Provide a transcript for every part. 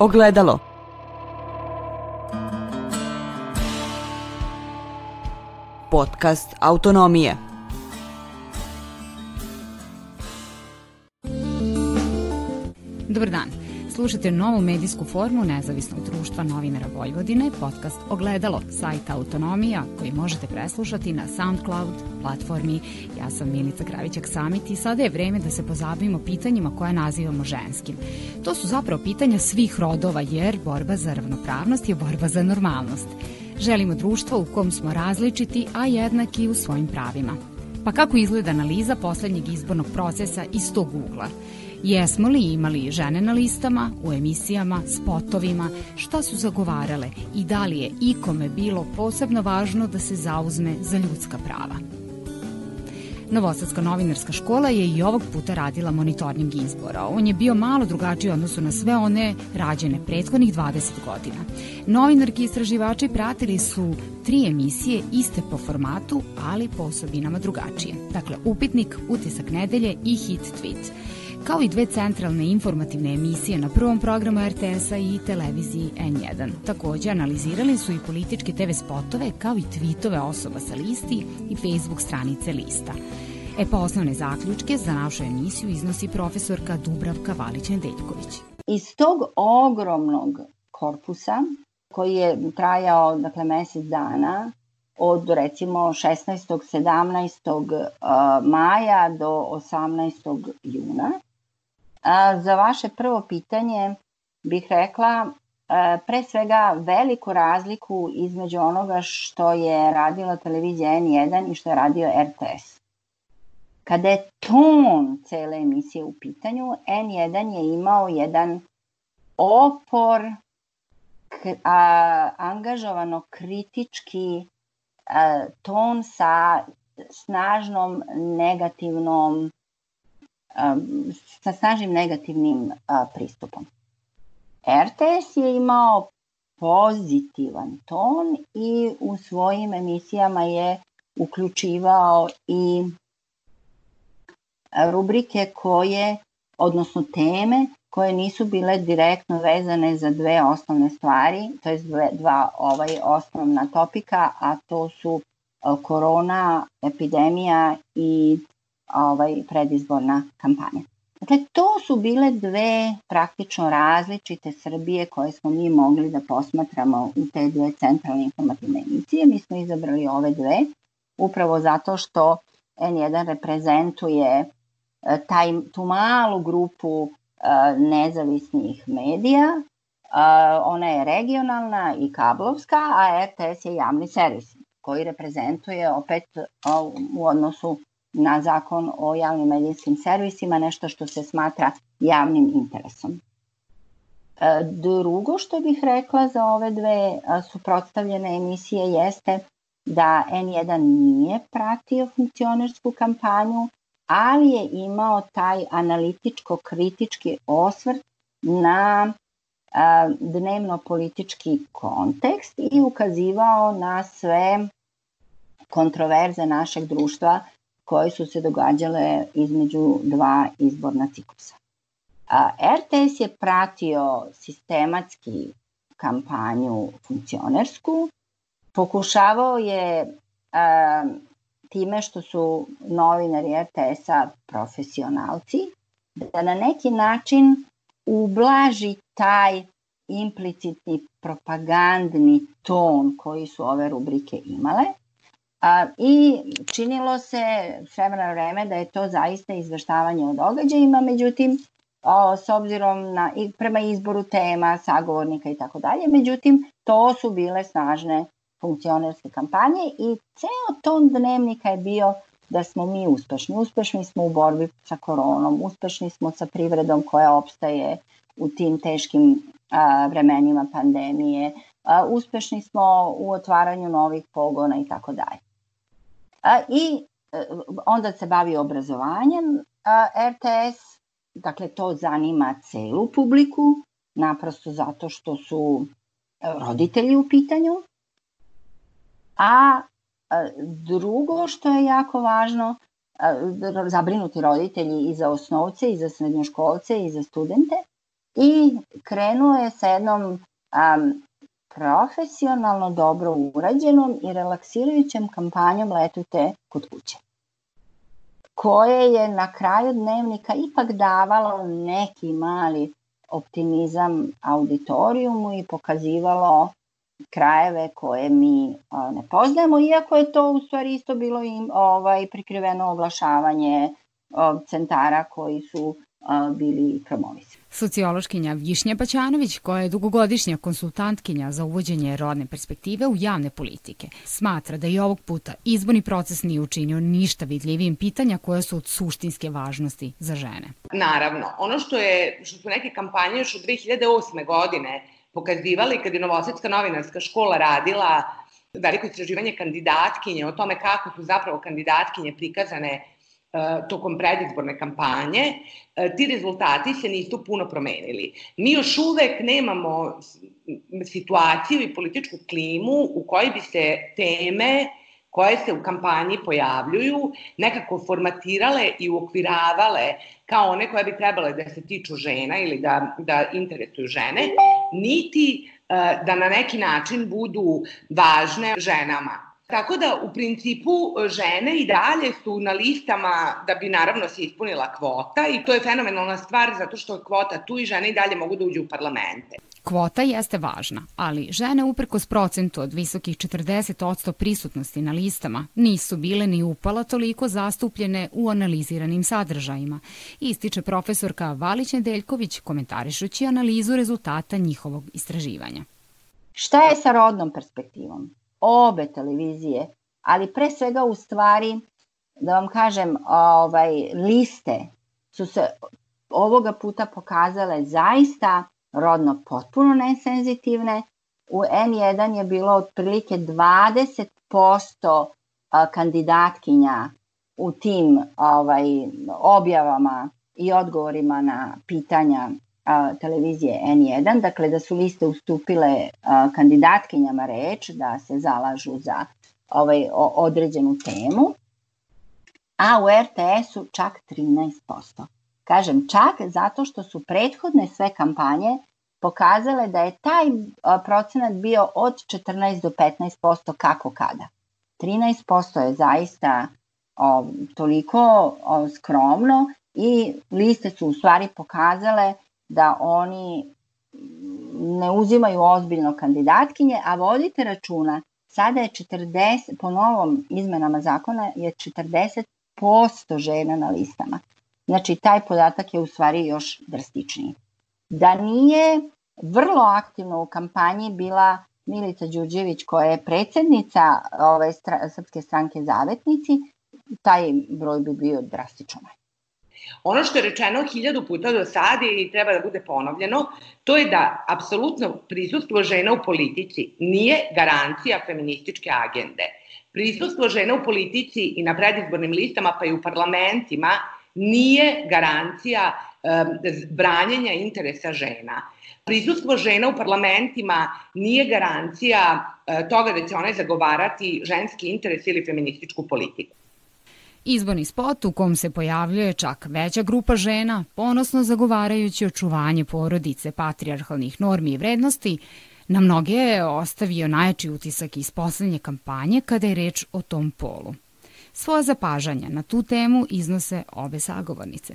Ogledalo. Podcast Autonomije. Dan. Slušate novu medijsku formu Nezavisnog društva novinara Vojvodine, podcast Ogledalo, sajta Autonomija, koji možete preslušati na SoundCloud platformi. Ja sam Milica Kravićak Samit i sada je vreme da se pozabavimo pitanjima koja nazivamo ženskim. To su zapravo pitanja svih rodova, jer borba za ravnopravnost je borba za normalnost. Želimo društvo u kom smo različiti, a jednaki u svojim pravima. Pa kako izgleda analiza poslednjeg izbornog procesa iz tog ugla? Jesmo li imali žene na listama, u emisijama, spotovima, šta su zagovarale i da li je ikome bilo posebno važno da se zauzme za ljudska prava? Novosadska novinarska škola je i ovog puta radila monitoring izbora. On je bio malo drugačiji odnosu na sve one rađene prethodnih 20 godina. Novinarki i istraživači pratili su tri emisije iste po formatu, ali po osobinama drugačije. Dakle, Upitnik, Utisak nedelje i Hit Tweet kao i dve centralne informativne emisije na prvom programu RTS-a i televiziji N1. Takođe, analizirali su i političke TV spotove kao i tweetove osoba sa listi i Facebook stranice lista. E pa osnovne zaključke za našu emisiju iznosi profesorka Dubravka Valić-Nedeljković. Iz tog ogromnog korpusa koji je trajao dakle mesec dana od recimo 16. 17. maja do 18. juna za vaše prvo pitanje bih rekla a, pre svega veliku razliku između onoga što je radila televizija N1 i što je radio RTS. Kada je ton cele emisije u pitanju, N1 je imao jedan opor a, angažovano kritički a, ton sa snažnom negativnom sa snažnim negativnim pristupom. RTS je imao pozitivan ton i u svojim emisijama je uključivao i rubrike koje, odnosno teme, koje nisu bile direktno vezane za dve osnovne stvari, to je dva ovaj osnovna topika, a to su korona, epidemija i ovaj, predizborna kampanja. Dakle, to su bile dve praktično različite Srbije koje smo mi mogli da posmatramo u te dve centralne informativne emisije. Mi smo izabrali ove dve upravo zato što N1 reprezentuje e, taj, tu malu grupu e, nezavisnih medija, e, ona je regionalna i kablovska, a RTS je javni servis koji reprezentuje opet u odnosu na zakon o javnim medijskim servisima, nešto što se smatra javnim interesom. E, drugo što bih rekla za ove dve suprotstavljene emisije jeste da N1 nije pratio funkcionersku kampanju, ali je imao taj analitičko-kritički osvrt na dnevno politički kontekst i ukazivao na sve kontroverze našeg društva koje su se događale između dva izborna ciklusa. RTS je pratio sistematski kampanju funkcionersku, pokušavao je time što su novinari RTS-a profesionalci, da na neki način ublaži taj implicitni propagandni ton koji su ove rubrike imale A, I činilo se s vremena na vreme da je to zaista izveštavanje o događajima, međutim, s obzirom na, prema izboru tema, sagovornika i tako dalje, međutim, to su bile snažne funkcionerske kampanje i ceo ton dnevnika je bio da smo mi uspešni. Uspešni smo u borbi sa koronom, uspešni smo sa privredom koja opstaje u tim teškim a, vremenima pandemije, a, uspešni smo u otvaranju novih pogona i tako dalje. I e, onda se bavi obrazovanjem RTS, dakle to zanima celu publiku, naprosto zato što su e, roditelji u pitanju. A drugo što je jako važno, zabrinuti roditelji i za osnovce, i za srednjoškolce, i za studente, i krenuo je sa jednom um, profesionalno dobro urađenom i relaksirajućem kampanjom Letujte kod kuće koje je na kraju dnevnika ipak davalo neki mali optimizam auditorijumu i pokazivalo krajeve koje mi ne poznajemo, iako je to u stvari isto bilo im ovaj prikriveno oglašavanje centara koji su bili promovisani. Sociološkinja Višnja Baćanović, koja je dugogodišnja konsultantkinja za uvođenje rodne perspektive u javne politike, smatra da i ovog puta izborni proces nije učinio ništa vidljivim pitanja koja su od suštinske važnosti za žene. Naravno, ono što, je, što su neke kampanje još od 2008. godine pokazivali kad je Novosadska novinarska škola radila veliko istraživanje kandidatkinje o tome kako su zapravo kandidatkinje prikazane tokom predizborne kampanje, e, ti rezultati se nisu puno promenili. Mi još uvek nemamo situaciju i političku klimu u kojoj bi se teme koje se u kampanji pojavljuju nekako formatirale i uokviravale kao one koje bi trebale da se tiču žena ili da, da interesuju žene, niti e, da na neki način budu važne ženama. Tako da u principu žene i dalje su na listama da bi naravno se ispunila kvota i to je fenomenalna stvar zato što je kvota tu i žene i dalje mogu da uđu u parlamente. Kvota jeste važna, ali žene uprkos procentu od visokih 40% prisutnosti na listama nisu bile ni upala toliko zastupljene u analiziranim sadržajima, ističe profesorka Valić Nedeljković komentarišući analizu rezultata njihovog istraživanja. Šta je sa rodnom perspektivom? Obe televizije, ali pre svega u stvari, da vam kažem, ovaj, liste su se ovoga puta pokazale zaista rodno potpuno nesenzitivne. U N1 je bilo otprilike 20% kandidatkinja u tim ovaj, objavama i odgovorima na pitanja a, televizije N1, dakle da su liste ustupile a, kandidatkinjama reč, da se zalažu za ovaj, o, određenu temu, a u RTS-u čak 13%. Kažem čak zato što su prethodne sve kampanje pokazale da je taj procenat bio od 14 do 15% kako kada. 13% je zaista o, toliko o, skromno i liste su u stvari pokazale da oni ne uzimaju ozbiljno kandidatkinje, a vodite računa, sada je 40, po novom izmenama zakona je 40% žena na listama. Znači, taj podatak je u stvari još drastičniji. Da nije vrlo aktivno u kampanji bila Milica Đurđević, koja je predsednica ove stra, Srpske stranke Zavetnici, taj broj bi bio drastično manji. Ono što je rečeno hiljadu puta do sada i treba da bude ponovljeno, to je da apsolutno prisustvo žena u politici nije garancija feminističke agende. Prisustvo žena u politici i na predizbornim listama, pa i u parlamentima, nije garancija um, branjenja interesa žena. Prisustvo žena u parlamentima nije garancija uh, toga da će one zagovarati ženski interes ili feminističku politiku. Izborni spot u kom se pojavljuje čak veća grupa žena, ponosno zagovarajući očuvanje porodice, patrijarhalnih normi i vrednosti, na mnoge je ostavio najjači utisak iz poslednje kampanje kada je reč o tom polu. Svoja zapažanja na tu temu iznose obe sagovornice.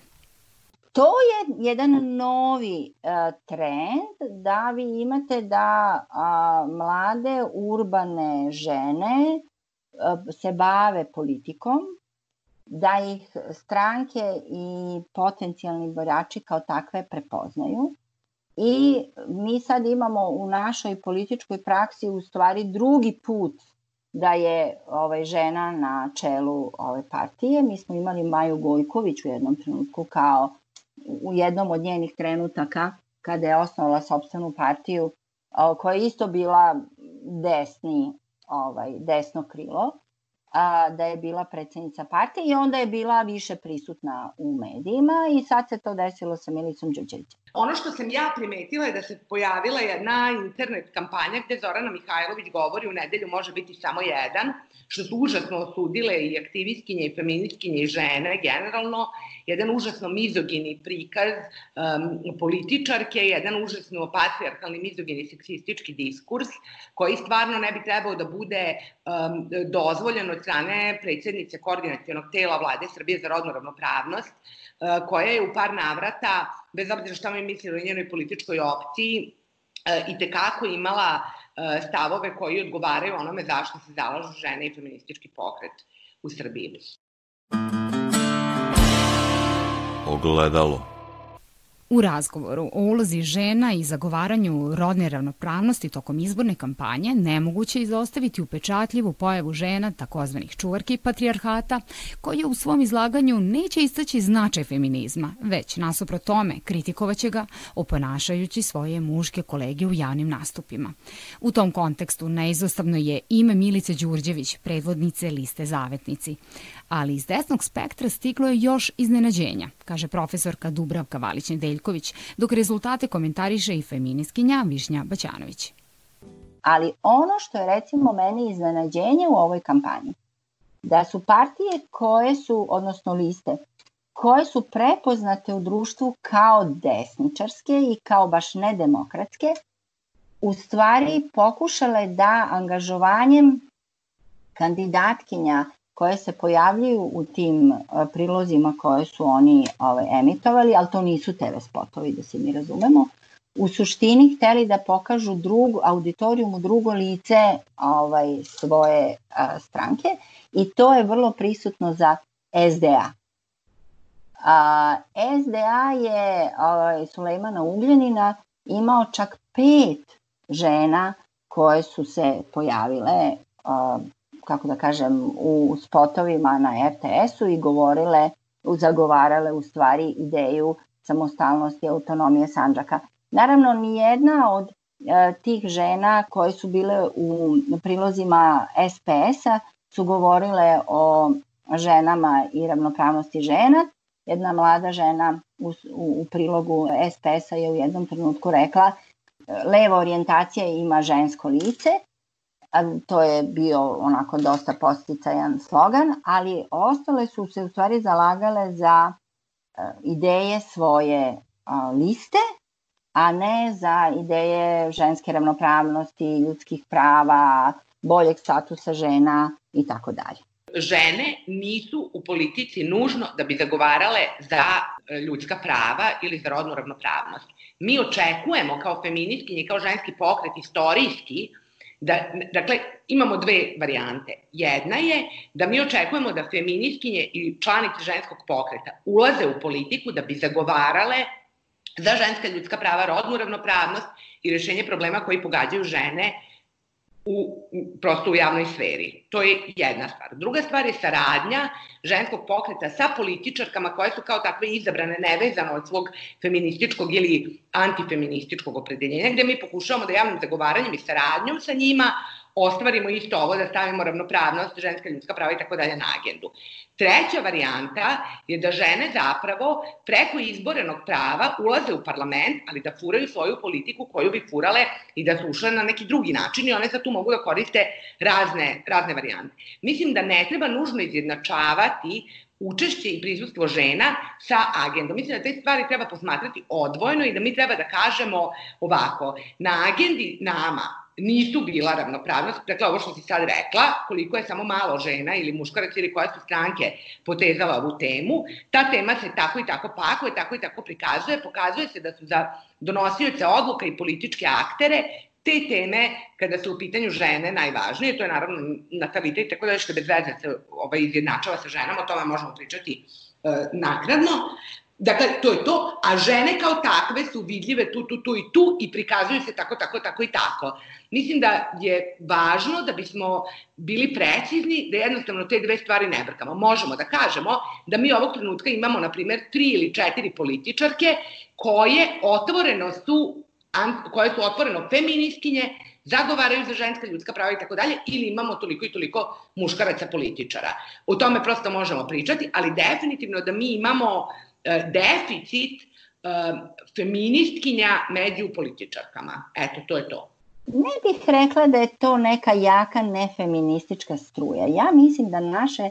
To je jedan novi uh, trend da vi imate da uh, mlade urbane žene uh, se bave politikom, da ih stranke i potencijalni borači kao takve prepoznaju. I mi sad imamo u našoj političkoj praksi u stvari drugi put da je ovaj žena na čelu ove partije. Mi smo imali Maju Gojković u jednom trenutku kao u jednom od njenih trenutaka kada je osnovala sobstvenu partiju koja je isto bila desni, ovaj, desno krilo a, da je bila predsednica partije i onda je bila više prisutna u medijima i sad se to desilo sa Milicom Đuđevićem. Ono što sam ja primetila je da se pojavila jedna internet kampanja gde Zorana Mihajlović govori u nedelju može biti samo jedan, što su užasno osudile i aktivistkinje i feministkinje i žene generalno, jedan užasno mizogini prikaz um, političarke, jedan užasno patriarkalni mizogini seksistički diskurs, koji stvarno ne bi trebao da bude um, dozvoljen od strane predsednice koordinacijonog tela vlade Srbije za rodnu ravnopravnost, uh, koja je u par navrata, bez obzira šta mi mislili o njenoj političkoj opciji, uh, i tekako imala uh, stavove koji odgovaraju onome zašto se zalažu žene i feministički pokret u Srbiji. Ogledalo U razgovoru o ulozi žena i zagovaranju rodne ravnopravnosti tokom izborne kampanje nemoguće izostaviti upečatljivu pojavu žena, takozvanih čuvarki patrijarhata, koje u svom izlaganju neće istaći značaj feminizma, već nasuprot tome kritikovaće ga oponašajući svoje muške kolege u javnim nastupima. U tom kontekstu neizostavno je ime Milice Đurđević, predvodnice liste Zavetnici ali iz desnog spektra stiglo je još iznenađenja, kaže profesorka Dubravka Valić-Nedeljković, dok rezultate komentariše i feminiskinja Višnja Baćanović. Ali ono što je recimo meni iznenađenje u ovoj kampanji, da su partije koje su, odnosno liste, koje su prepoznate u društvu kao desničarske i kao baš nedemokratske, u stvari pokušale da angažovanjem kandidatkinja koje se pojavljuju u tim e, prilozima koje su oni ovaj, emitovali, ali to nisu TV spotovi, da se mi razumemo, u suštini hteli da pokažu drugu, auditorijum u drugo lice ovaj, svoje a, stranke i to je vrlo prisutno za SDA. A, SDA je ovaj, Sulejmana Ugljanina imao čak pet žena koje su se pojavile a, kako da kažem, u spotovima na RTS-u i govorile, zagovarale u stvari ideju samostalnosti i autonomije Sanđaka. Naravno, nijedna od e, tih žena koje su bile u prilozima SPS-a su govorile o ženama i ravnopravnosti žena. Jedna mlada žena u, u, u prilogu SPS-a je u jednom trenutku rekla leva orijentacija ima žensko lice, to je bio onako dosta posticajan slogan, ali ostale su se u stvari zalagale za e, ideje svoje liste, a ne za ideje ženske ravnopravnosti, ljudskih prava, boljeg statusa žena i tako dalje. Žene nisu u politici nužno da bi zagovarale za e, ljudska prava ili za rodnu ravnopravnost. Mi očekujemo kao feministkinje, kao ženski pokret istorijski, Da, dakle, imamo dve varijante. Jedna je da mi očekujemo da feministkinje i članice ženskog pokreta ulaze u politiku da bi zagovarale za ženska ljudska prava, rodnu ravnopravnost i rešenje problema koji pogađaju žene u, prosto u javnoj sferi. To je jedna stvar. Druga stvar je saradnja ženskog pokreta sa političarkama koje su kao takve izabrane nevezano od svog feminističkog ili antifeminističkog opredeljenja, gde mi pokušavamo da javnim zagovaranjem i saradnjom sa njima ostvarimo isto ovo, da stavimo ravnopravnost, ženska ljudska prava i tako dalje na agendu. Treća varijanta je da žene zapravo preko izborenog prava ulaze u parlament, ali da furaju svoju politiku koju bi furale i da su ušle na neki drugi način i one sad tu mogu da koriste razne, razne varijante. Mislim da ne treba nužno izjednačavati učešće i prisustvo žena sa agendom. Mislim da te stvari treba posmatrati odvojno i da mi treba da kažemo ovako, na agendi nama nisu bila ravnopravnost, dakle ovo što si sad rekla, koliko je samo malo žena ili muškarac ili koje su stranke potezala ovu temu, ta tema se tako i tako pakuje, tako i tako prikazuje, pokazuje se da su za donosioce odluka i političke aktere te teme, kada su u pitanju žene, najvažnije, to je naravno natalitet, tako da što bez veze se ovaj, izjednačava sa ženama, o tome možemo pričati e, nakradno, Dakle, to je to, a žene kao takve su vidljive tu, tu, tu i tu i prikazuju se tako, tako, tako i tako. Mislim da je važno da bismo bili precizni, da jednostavno te dve stvari ne brkamo. Možemo da kažemo da mi ovog trenutka imamo, na primer, tri ili četiri političarke koje otvoreno su, koje su otvoreno feministkinje, zagovaraju za ženska ljudska prava i tako dalje, ili imamo toliko i toliko muškaraca političara. O tome prosto možemo pričati, ali definitivno da mi imamo E, deficit feministkinja među političarkama. Eto, to je to. Ne bih rekla da je to neka jaka nefeministička struja. Ja mislim da naše,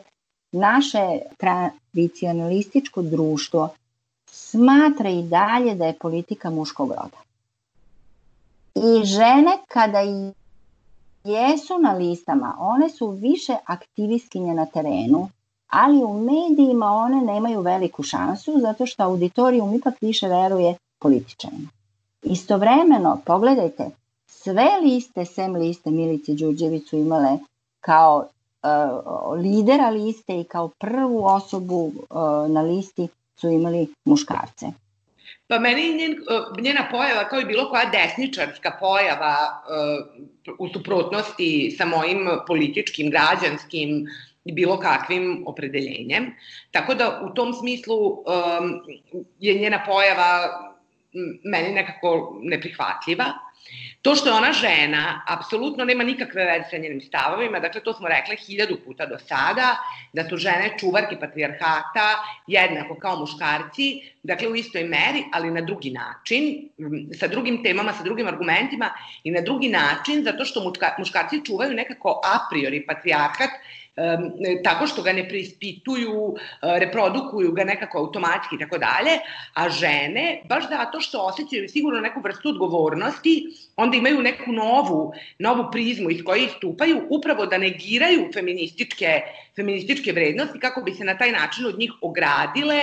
naše tradicionalističko društvo smatra i dalje da je politika muškog roda. I žene kada jesu na listama, one su više aktivistkinje na terenu, ali u medijima one nemaju veliku šansu zato što auditorijum ipak više veruje političarima. Istovremeno, pogledajte, sve liste, sem liste Milice Đurđević su imale kao uh, lidera liste i kao prvu osobu uh, na listi su imali muškarce. Pa meni njen, uh, njena pojava kao i bilo koja desničarska pojava uh, u suprotnosti sa mojim političkim, građanskim i bilo kakvim opredeljenjem. Tako da u tom smislu um, je njena pojava meni nekako neprihvatljiva. To što je ona žena, apsolutno nema nikakve veze sa njenim stavovima, dakle to smo rekle hiljadu puta do sada, da su žene čuvarke patrijarhata, jednako kao muškarci, dakle u istoj meri, ali na drugi način, sa drugim temama, sa drugim argumentima i na drugi način, zato što muškarci čuvaju nekako a priori patrijarhat, tako što ga ne preispituju, e, reprodukuju ga nekako automatski i tako dalje, a žene, baš zato što osjećaju sigurno neku vrstu odgovornosti, onda imaju neku novu, novu prizmu iz koje istupaju, upravo da negiraju feminističke, feminističke vrednosti kako bi se na taj način od njih ogradile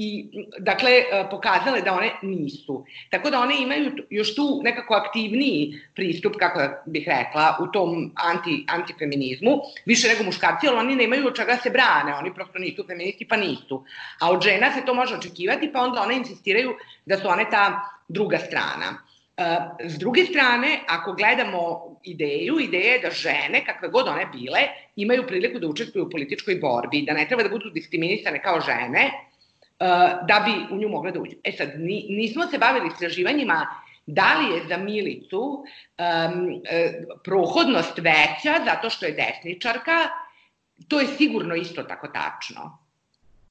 i dakle e, pokazale da one nisu. Tako da one imaju još tu nekako aktivniji pristup, kako bih rekla, u tom anti, antifeminizmu, više nego muškarci, ali oni nemaju od čega se brane, oni prosto nisu feministi pa nisu. A od žena se to može očekivati, pa onda one insistiraju da su one ta druga strana. E, s druge strane, ako gledamo ideju, ideja je da žene, kakve god one bile, imaju priliku da učestvuju u političkoj borbi, da ne treba da budu diskriminisane kao žene, da bi u nju mogla da uđu. E sad, nismo se bavili istraživanjima da li je za Milicu um, prohodnost veća zato što je desničarka, to je sigurno isto tako tačno.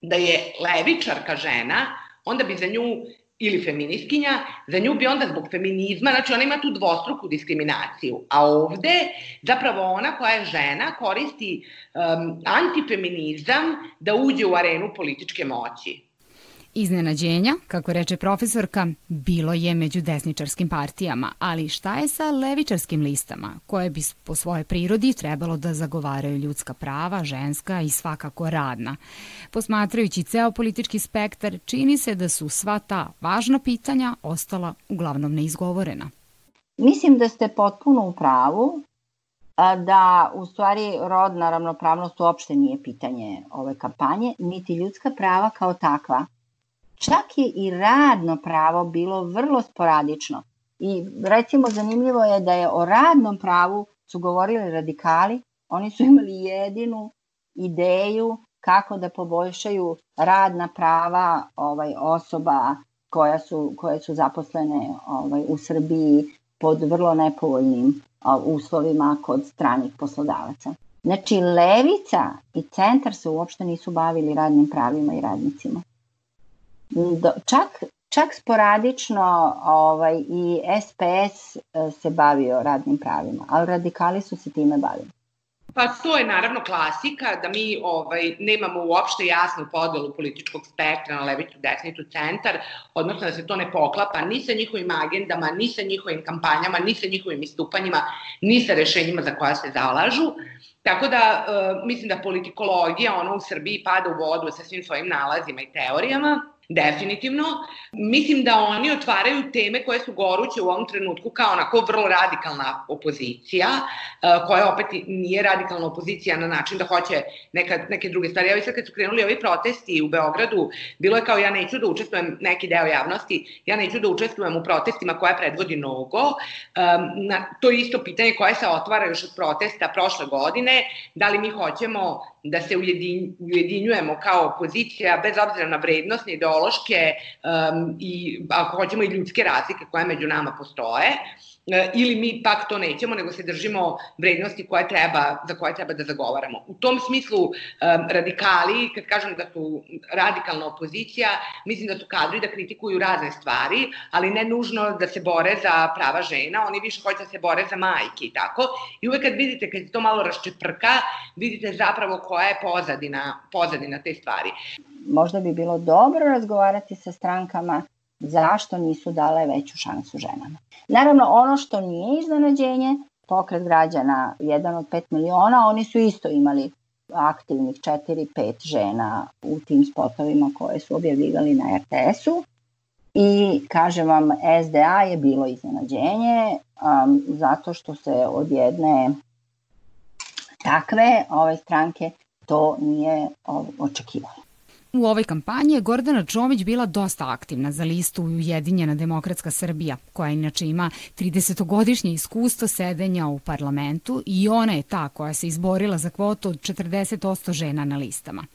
Da je levičarka žena, onda bi za nju ili feministkinja, za nju bi onda zbog feminizma, znači ona ima tu dvostruku diskriminaciju, a ovde zapravo ona koja je žena koristi um, antifeminizam da uđe u arenu političke moći. Iznenađenja, kako reče profesorka, bilo je među desničarskim partijama, ali šta je sa levičarskim listama, koje bi po svojoj prirodi trebalo da zagovaraju ljudska prava, ženska i svakako radna? Posmatrajući ceo politički spektar, čini se da su sva ta važna pitanja ostala uglavnom neizgovorena. Mislim da ste potpuno u pravu, da u stvari rodna ravnopravnost uopšte nije pitanje ove kampanje, niti ljudska prava kao takva Čak je i radno pravo bilo vrlo sporadično. I recimo zanimljivo je da je o radnom pravu su govorili radikali, oni su imali jedinu ideju kako da poboljšaju radna prava ovaj osoba koja su, koje su zaposlene ovaj, u Srbiji pod vrlo nepovoljnim uslovima kod stranih poslodavaca. Znači, levica i centar se uopšte nisu bavili radnim pravima i radnicima do, čak, čak sporadično ovaj, i SPS e, se bavio radnim pravima, ali radikali su se time bavili. Pa to je naravno klasika da mi ovaj, nemamo uopšte jasnu podelu političkog spektra na levicu, desnicu, centar, odnosno da se to ne poklapa ni sa njihovim agendama, ni sa njihovim kampanjama, ni sa njihovim istupanjima, ni sa rešenjima za koja se zalažu. Tako da uh, mislim da politikologija ono u Srbiji pada u vodu sa svim svojim nalazima i teorijama Definitivno. Mislim da oni otvaraju teme koje su goruće u ovom trenutku kao onako vrlo radikalna opozicija, e, koja opet nije radikalna opozicija na način da hoće neka, neke druge stvari. Ja sad kad su krenuli ovi protesti u Beogradu, bilo je kao ja neću da učestvujem, neki deo javnosti, ja neću da učestvujem u protestima koja predvodi Nogo. Na, to je isto pitanje koje se otvara još od protesta prošle godine, da li mi hoćemo da se ujedinjujemo kao opozicija bez obzira na vrednostne ideologije ideološke um, i, ako hoćemo, i ljudske razlike koje među nama postoje. E, ili mi pak to nećemo, nego se držimo vrednosti koje treba, za koje treba da zagovaramo. U tom smislu radikali, kad kažem da su radikalna opozicija, mislim da su kadri da kritikuju razne stvari, ali ne nužno da se bore za prava žena, oni više hoće da se bore za majke i tako. I uvek kad vidite, kad se to malo raščeprka, vidite zapravo koja je pozadina, pozadina te stvari. Možda bi bilo dobro razgovarati sa strankama zašto nisu dale veću šansu ženama. Naravno, ono što nije iznenađenje, pokret građana, jedan od 5 miliona, oni su isto imali aktivnih 4-5 žena u tim spotovima koje su objavljivali na RTS-u. I kažem vam, SDA je bilo iznenađenje um, zato što se od jedne takve ove stranke to nije očekivalo. U ovoj kampanji je Gordana Čomić bila dosta aktivna za listu Ujedinjena demokratska Srbija, koja inače ima 30-godišnje iskustvo sedenja u parlamentu i ona je ta koja se izborila za kvotu od 40% žena na listama.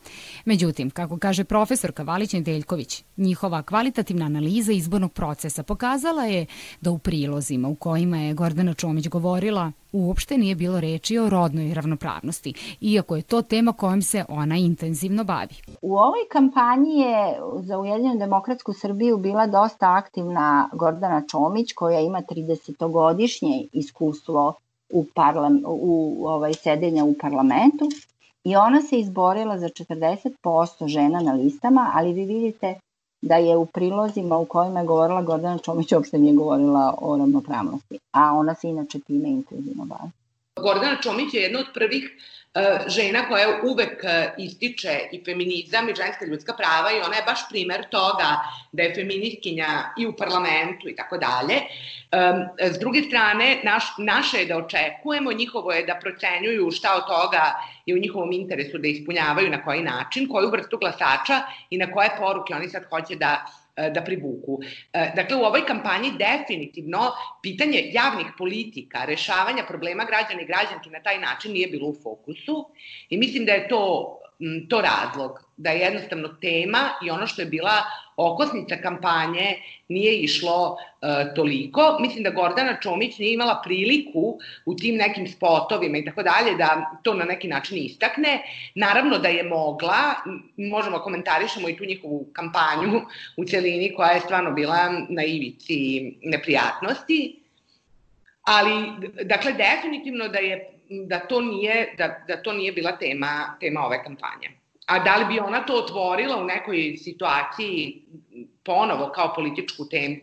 Međutim, kako kaže profesorka Valić Nedeljković, njihova kvalitativna analiza izbornog procesa pokazala je da u prilozima u kojima je Gordana Čomić govorila uopšte nije bilo reči o rodnoj ravnopravnosti, iako je to tema kojom se ona intenzivno bavi. U ovoj kampanji je za Ujedinjenu demokratsku Srbiju bila dosta aktivna Gordana Čomić, koja ima 30-godišnje iskustvo u, parlam, u ovaj, sedenja u parlamentu i ona se izborila za 40% žena na listama, ali vi vidite da je u prilozima u kojima je govorila Gordana Čomić uopšte nije govorila o ravnopravnosti, a ona se inače time intenzivno bavi. Gordana Čomić je jedna od prvih žena koja uvek uh, ističe i feminizam i ženska ljudska prava i ona je baš primer toga da je feministkinja i u parlamentu i tako dalje. Um, s druge strane, naš, naše je da očekujemo, njihovo je da procenjuju šta od toga je u njihovom interesu da ispunjavaju na koji način, koju vrstu glasača i na koje poruke oni sad hoće da E, da privuku. E, dakle, u ovoj kampanji definitivno pitanje javnih politika, rešavanja problema građana i građanki na taj način nije bilo u fokusu i mislim da je to to razlog, da je jednostavno tema i ono što je bila okosnica kampanje nije išlo e, toliko. Mislim da Gordana Čomić nije imala priliku u tim nekim spotovima i tako dalje da to na neki način istakne. Naravno da je mogla, možemo komentarišemo i tu njihovu kampanju u celini koja je stvarno bila na ivici neprijatnosti. Ali, dakle, definitivno da je da to nije, da, da to nije bila tema, tema ove kampanje. A da li bi ona to otvorila u nekoj situaciji ponovo kao političku temu,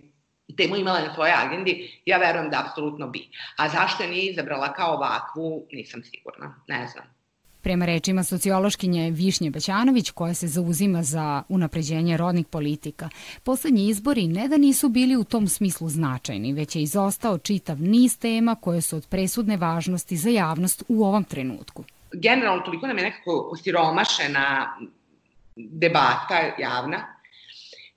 temu imala na svojoj agendi, ja verujem da apsolutno bi. A zašto je nije izabrala kao ovakvu, nisam sigurna, ne znam. Prema rečima sociološkinje Višnje Bećanović, koja se zauzima za unapređenje rodnih politika, poslednji izbori ne da nisu bili u tom smislu značajni, već je izostao čitav niz tema koje su od presudne važnosti za javnost u ovom trenutku. Generalno, toliko nam je nekako osiromašena debata javna,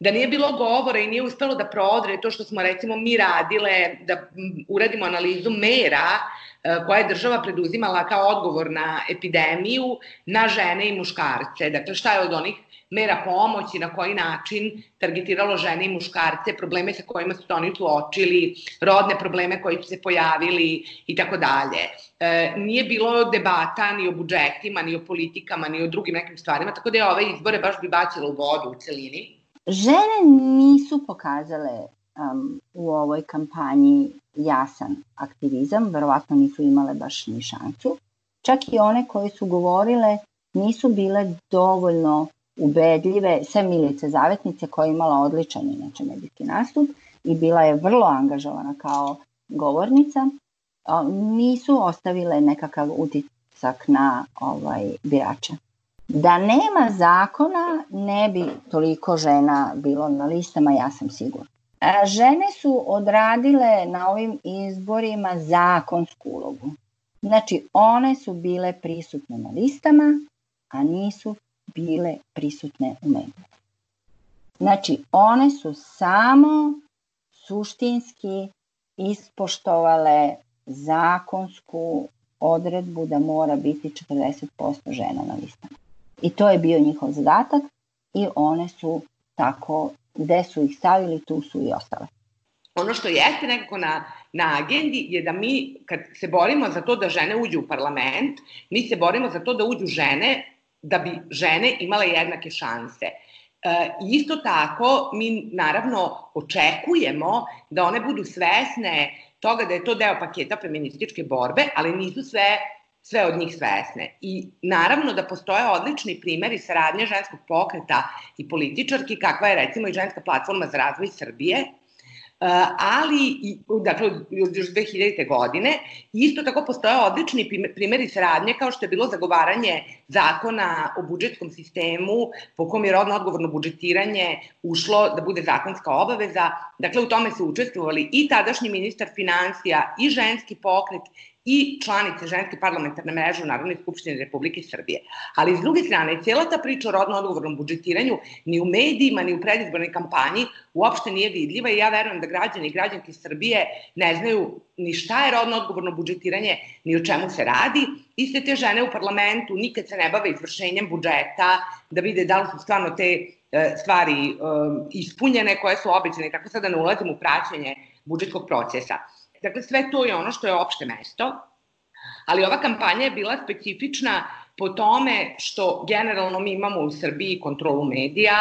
da nije bilo govora i nije uspelo da prodre to što smo recimo mi radile, da uradimo analizu mera E, koja je država preduzimala kao odgovor na epidemiju na žene i muškarce. Dakle, šta je od onih mera pomoći, na koji način targetiralo žene i muškarce, probleme sa kojima su oni suočili, rodne probleme koji su se pojavili i tako dalje. E, nije bilo debata ni o budžetima, ni o politikama, ni o drugim nekim stvarima, tako da je ove izbore baš bi bacila u vodu u celini. Žene nisu pokazale um, u ovoj kampanji jasan aktivizam, verovatno nisu imale baš ni šancu. Čak i one koje su govorile nisu bile dovoljno ubedljive, sve Milice Zavetnice koja je imala odličan inače medijski nastup i bila je vrlo angažovana kao govornica, nisu ostavile nekakav utisak na ovaj birača. Da nema zakona, ne bi toliko žena bilo na listama, ja sam sigurna. Žene su odradile na ovim izborima zakonsku ulogu. Znači, one su bile prisutne na listama, a nisu bile prisutne u medijima. Znači, one su samo suštinski ispoštovale zakonsku odredbu da mora biti 40% žena na listama. I to je bio njihov zadatak i one su tako gde su ih stavili, tu su i ostale. Ono što jeste nekako na, na agendi je da mi, kad se borimo za to da žene uđu u parlament, mi se borimo za to da uđu žene da bi žene imale jednake šanse. E, isto tako, mi naravno očekujemo da one budu svesne toga da je to deo paketa feminističke borbe, ali nisu sve sve od njih svesne. I naravno da postoje odlični primeri saradnje ženskog pokreta i političarki, kakva je recimo i ženska platforma za razvoj Srbije, ali, dakle, još 2000. godine, isto tako postoje odlični primjeri saradnje kao što je bilo zagovaranje zakona o budžetskom sistemu po kom je rodno odgovorno budžetiranje ušlo da bude zakonska obaveza. Dakle, u tome su učestvovali i tadašnji ministar financija i ženski pokret i članice ženske parlamentarne mreže u Narodnoj skupštini Republike Srbije. Ali s druge strane, cijela ta priča o rodno odgovornom budžetiranju ni u medijima, ni u predizbornoj kampanji uopšte nije vidljiva i ja verujem da građani i građanke Srbije ne znaju ni šta je rodno odgovorno budžetiranje, ni o čemu se radi. Iste te žene u parlamentu nikad se ne bave izvršenjem budžeta, da vide da li su stvarno te e, stvari e, ispunjene koje su obećane, tako sada ne ulazim u praćenje budžetskog procesa. Dakle, sve to je ono što je opšte mesto, ali ova kampanja je bila specifična po tome što generalno mi imamo u Srbiji kontrolu medija,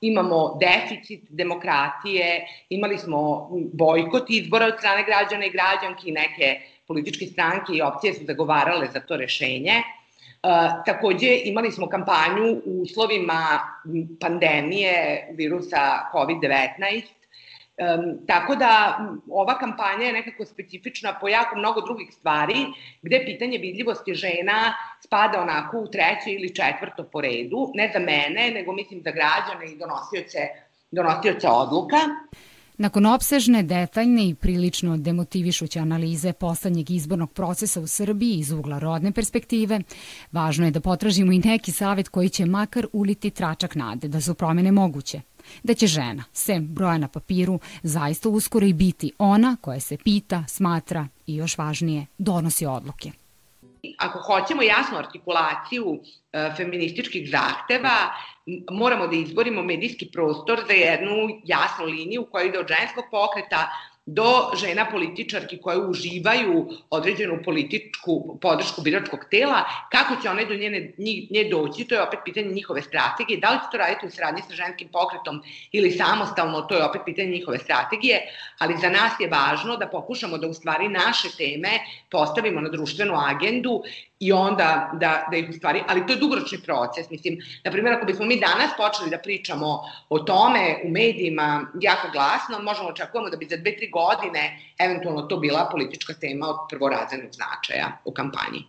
imamo deficit demokratije, imali smo bojkot izbora od strane građana i građanki, neke političke stranke i opcije su zagovarale za to rešenje. Uh, takođe imali smo kampanju u uslovima pandemije virusa COVID-19 Um, tako da ova kampanja je nekako specifična po jako mnogo drugih stvari, gde pitanje vidljivosti žena spada onako u treće ili četvrto po redu, ne za mene, nego mislim za građane i donosioce, donosioce odluka. Nakon opsežne, detaljne i prilično demotivišuće analize poslednjeg izbornog procesa u Srbiji iz ugla rodne perspektive, važno je da potražimo i neki savet koji će makar uliti tračak nade da su promene moguće – da će žena, sem broja na papiru, zaista uskoro i biti ona koja se pita, smatra i još važnije, donosi odluke. Ako hoćemo jasnu artikulaciju e, feminističkih zahteva, moramo da izborimo medijski prostor za jednu jasnu liniju koja ide od ženskog pokreta do žena političarki koje uživaju određenu političku podršku biračkog tela, kako će one do njene, nje doći, to je opet pitanje njihove strategije, da li će to raditi u sradnji sa ženskim pokretom ili samostalno, to je opet pitanje njihove strategije, ali za nas je važno da pokušamo da u stvari naše teme postavimo na društvenu agendu i onda da, da ih u stvari, ali to je dugoročni proces, mislim, na primjer, ako bismo mi danas počeli da pričamo o tome u medijima jako glasno, možemo očekujemo da bi za dve, tri godine eventualno to bila politička tema od prvoradzenog značaja u kampanji.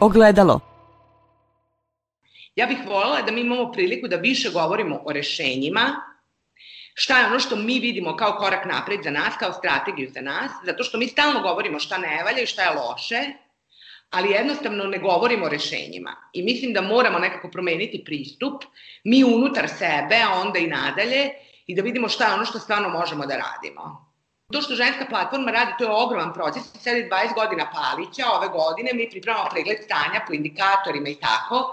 Ogledalo. Ja bih voljela da mi imamo priliku da više govorimo o rešenjima, šta je ono što mi vidimo kao korak napred za nas, kao strategiju za nas, zato što mi stalno govorimo šta ne valja i šta je loše, ali jednostavno ne govorimo o rešenjima. I mislim da moramo nekako promeniti pristup, mi unutar sebe, a onda i nadalje, i da vidimo šta je ono što stvarno možemo da radimo. To što ženska platforma radi, to je ogroman proces. Sedi 20 godina Palića, ove godine mi pripremamo pregled stanja po indikatorima i tako.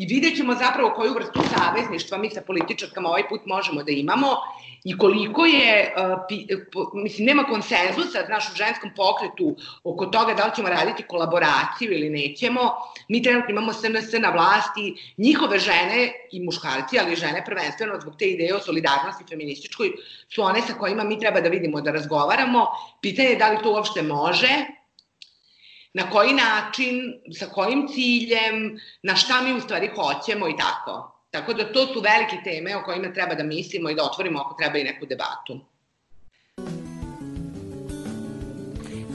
I vidjet ćemo zapravo koju vrstu savezništva mi sa političarkama ovaj put možemo da imamo i koliko je, uh, mislim, nema konsenzusa znaš, u ženskom pokretu oko toga da li ćemo raditi kolaboraciju ili nećemo. Mi trenutno imamo SNS na vlasti, njihove žene i muškarci, ali žene prvenstveno zbog te ideje o solidarnosti feminističkoj, su one sa kojima mi treba da vidimo da razgovaramo. Pitanje je da li to uopšte može, na koji način, sa kojim ciljem, na šta mi u stvari hoćemo i tako. Tako da to su velike teme o kojima treba da mislimo i da otvorimo ako treba i neku debatu.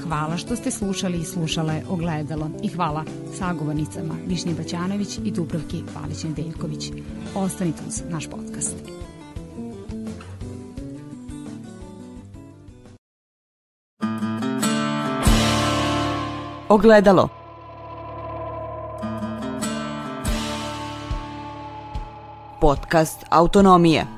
Hvala što ste slušali i slušale Ogledalo i hvala sagovornicama Višnje Baćanović i Dubrovki Palić Nedeljković. Ostanite uz naš podcast. Ogledalo. Podcast Autonomija.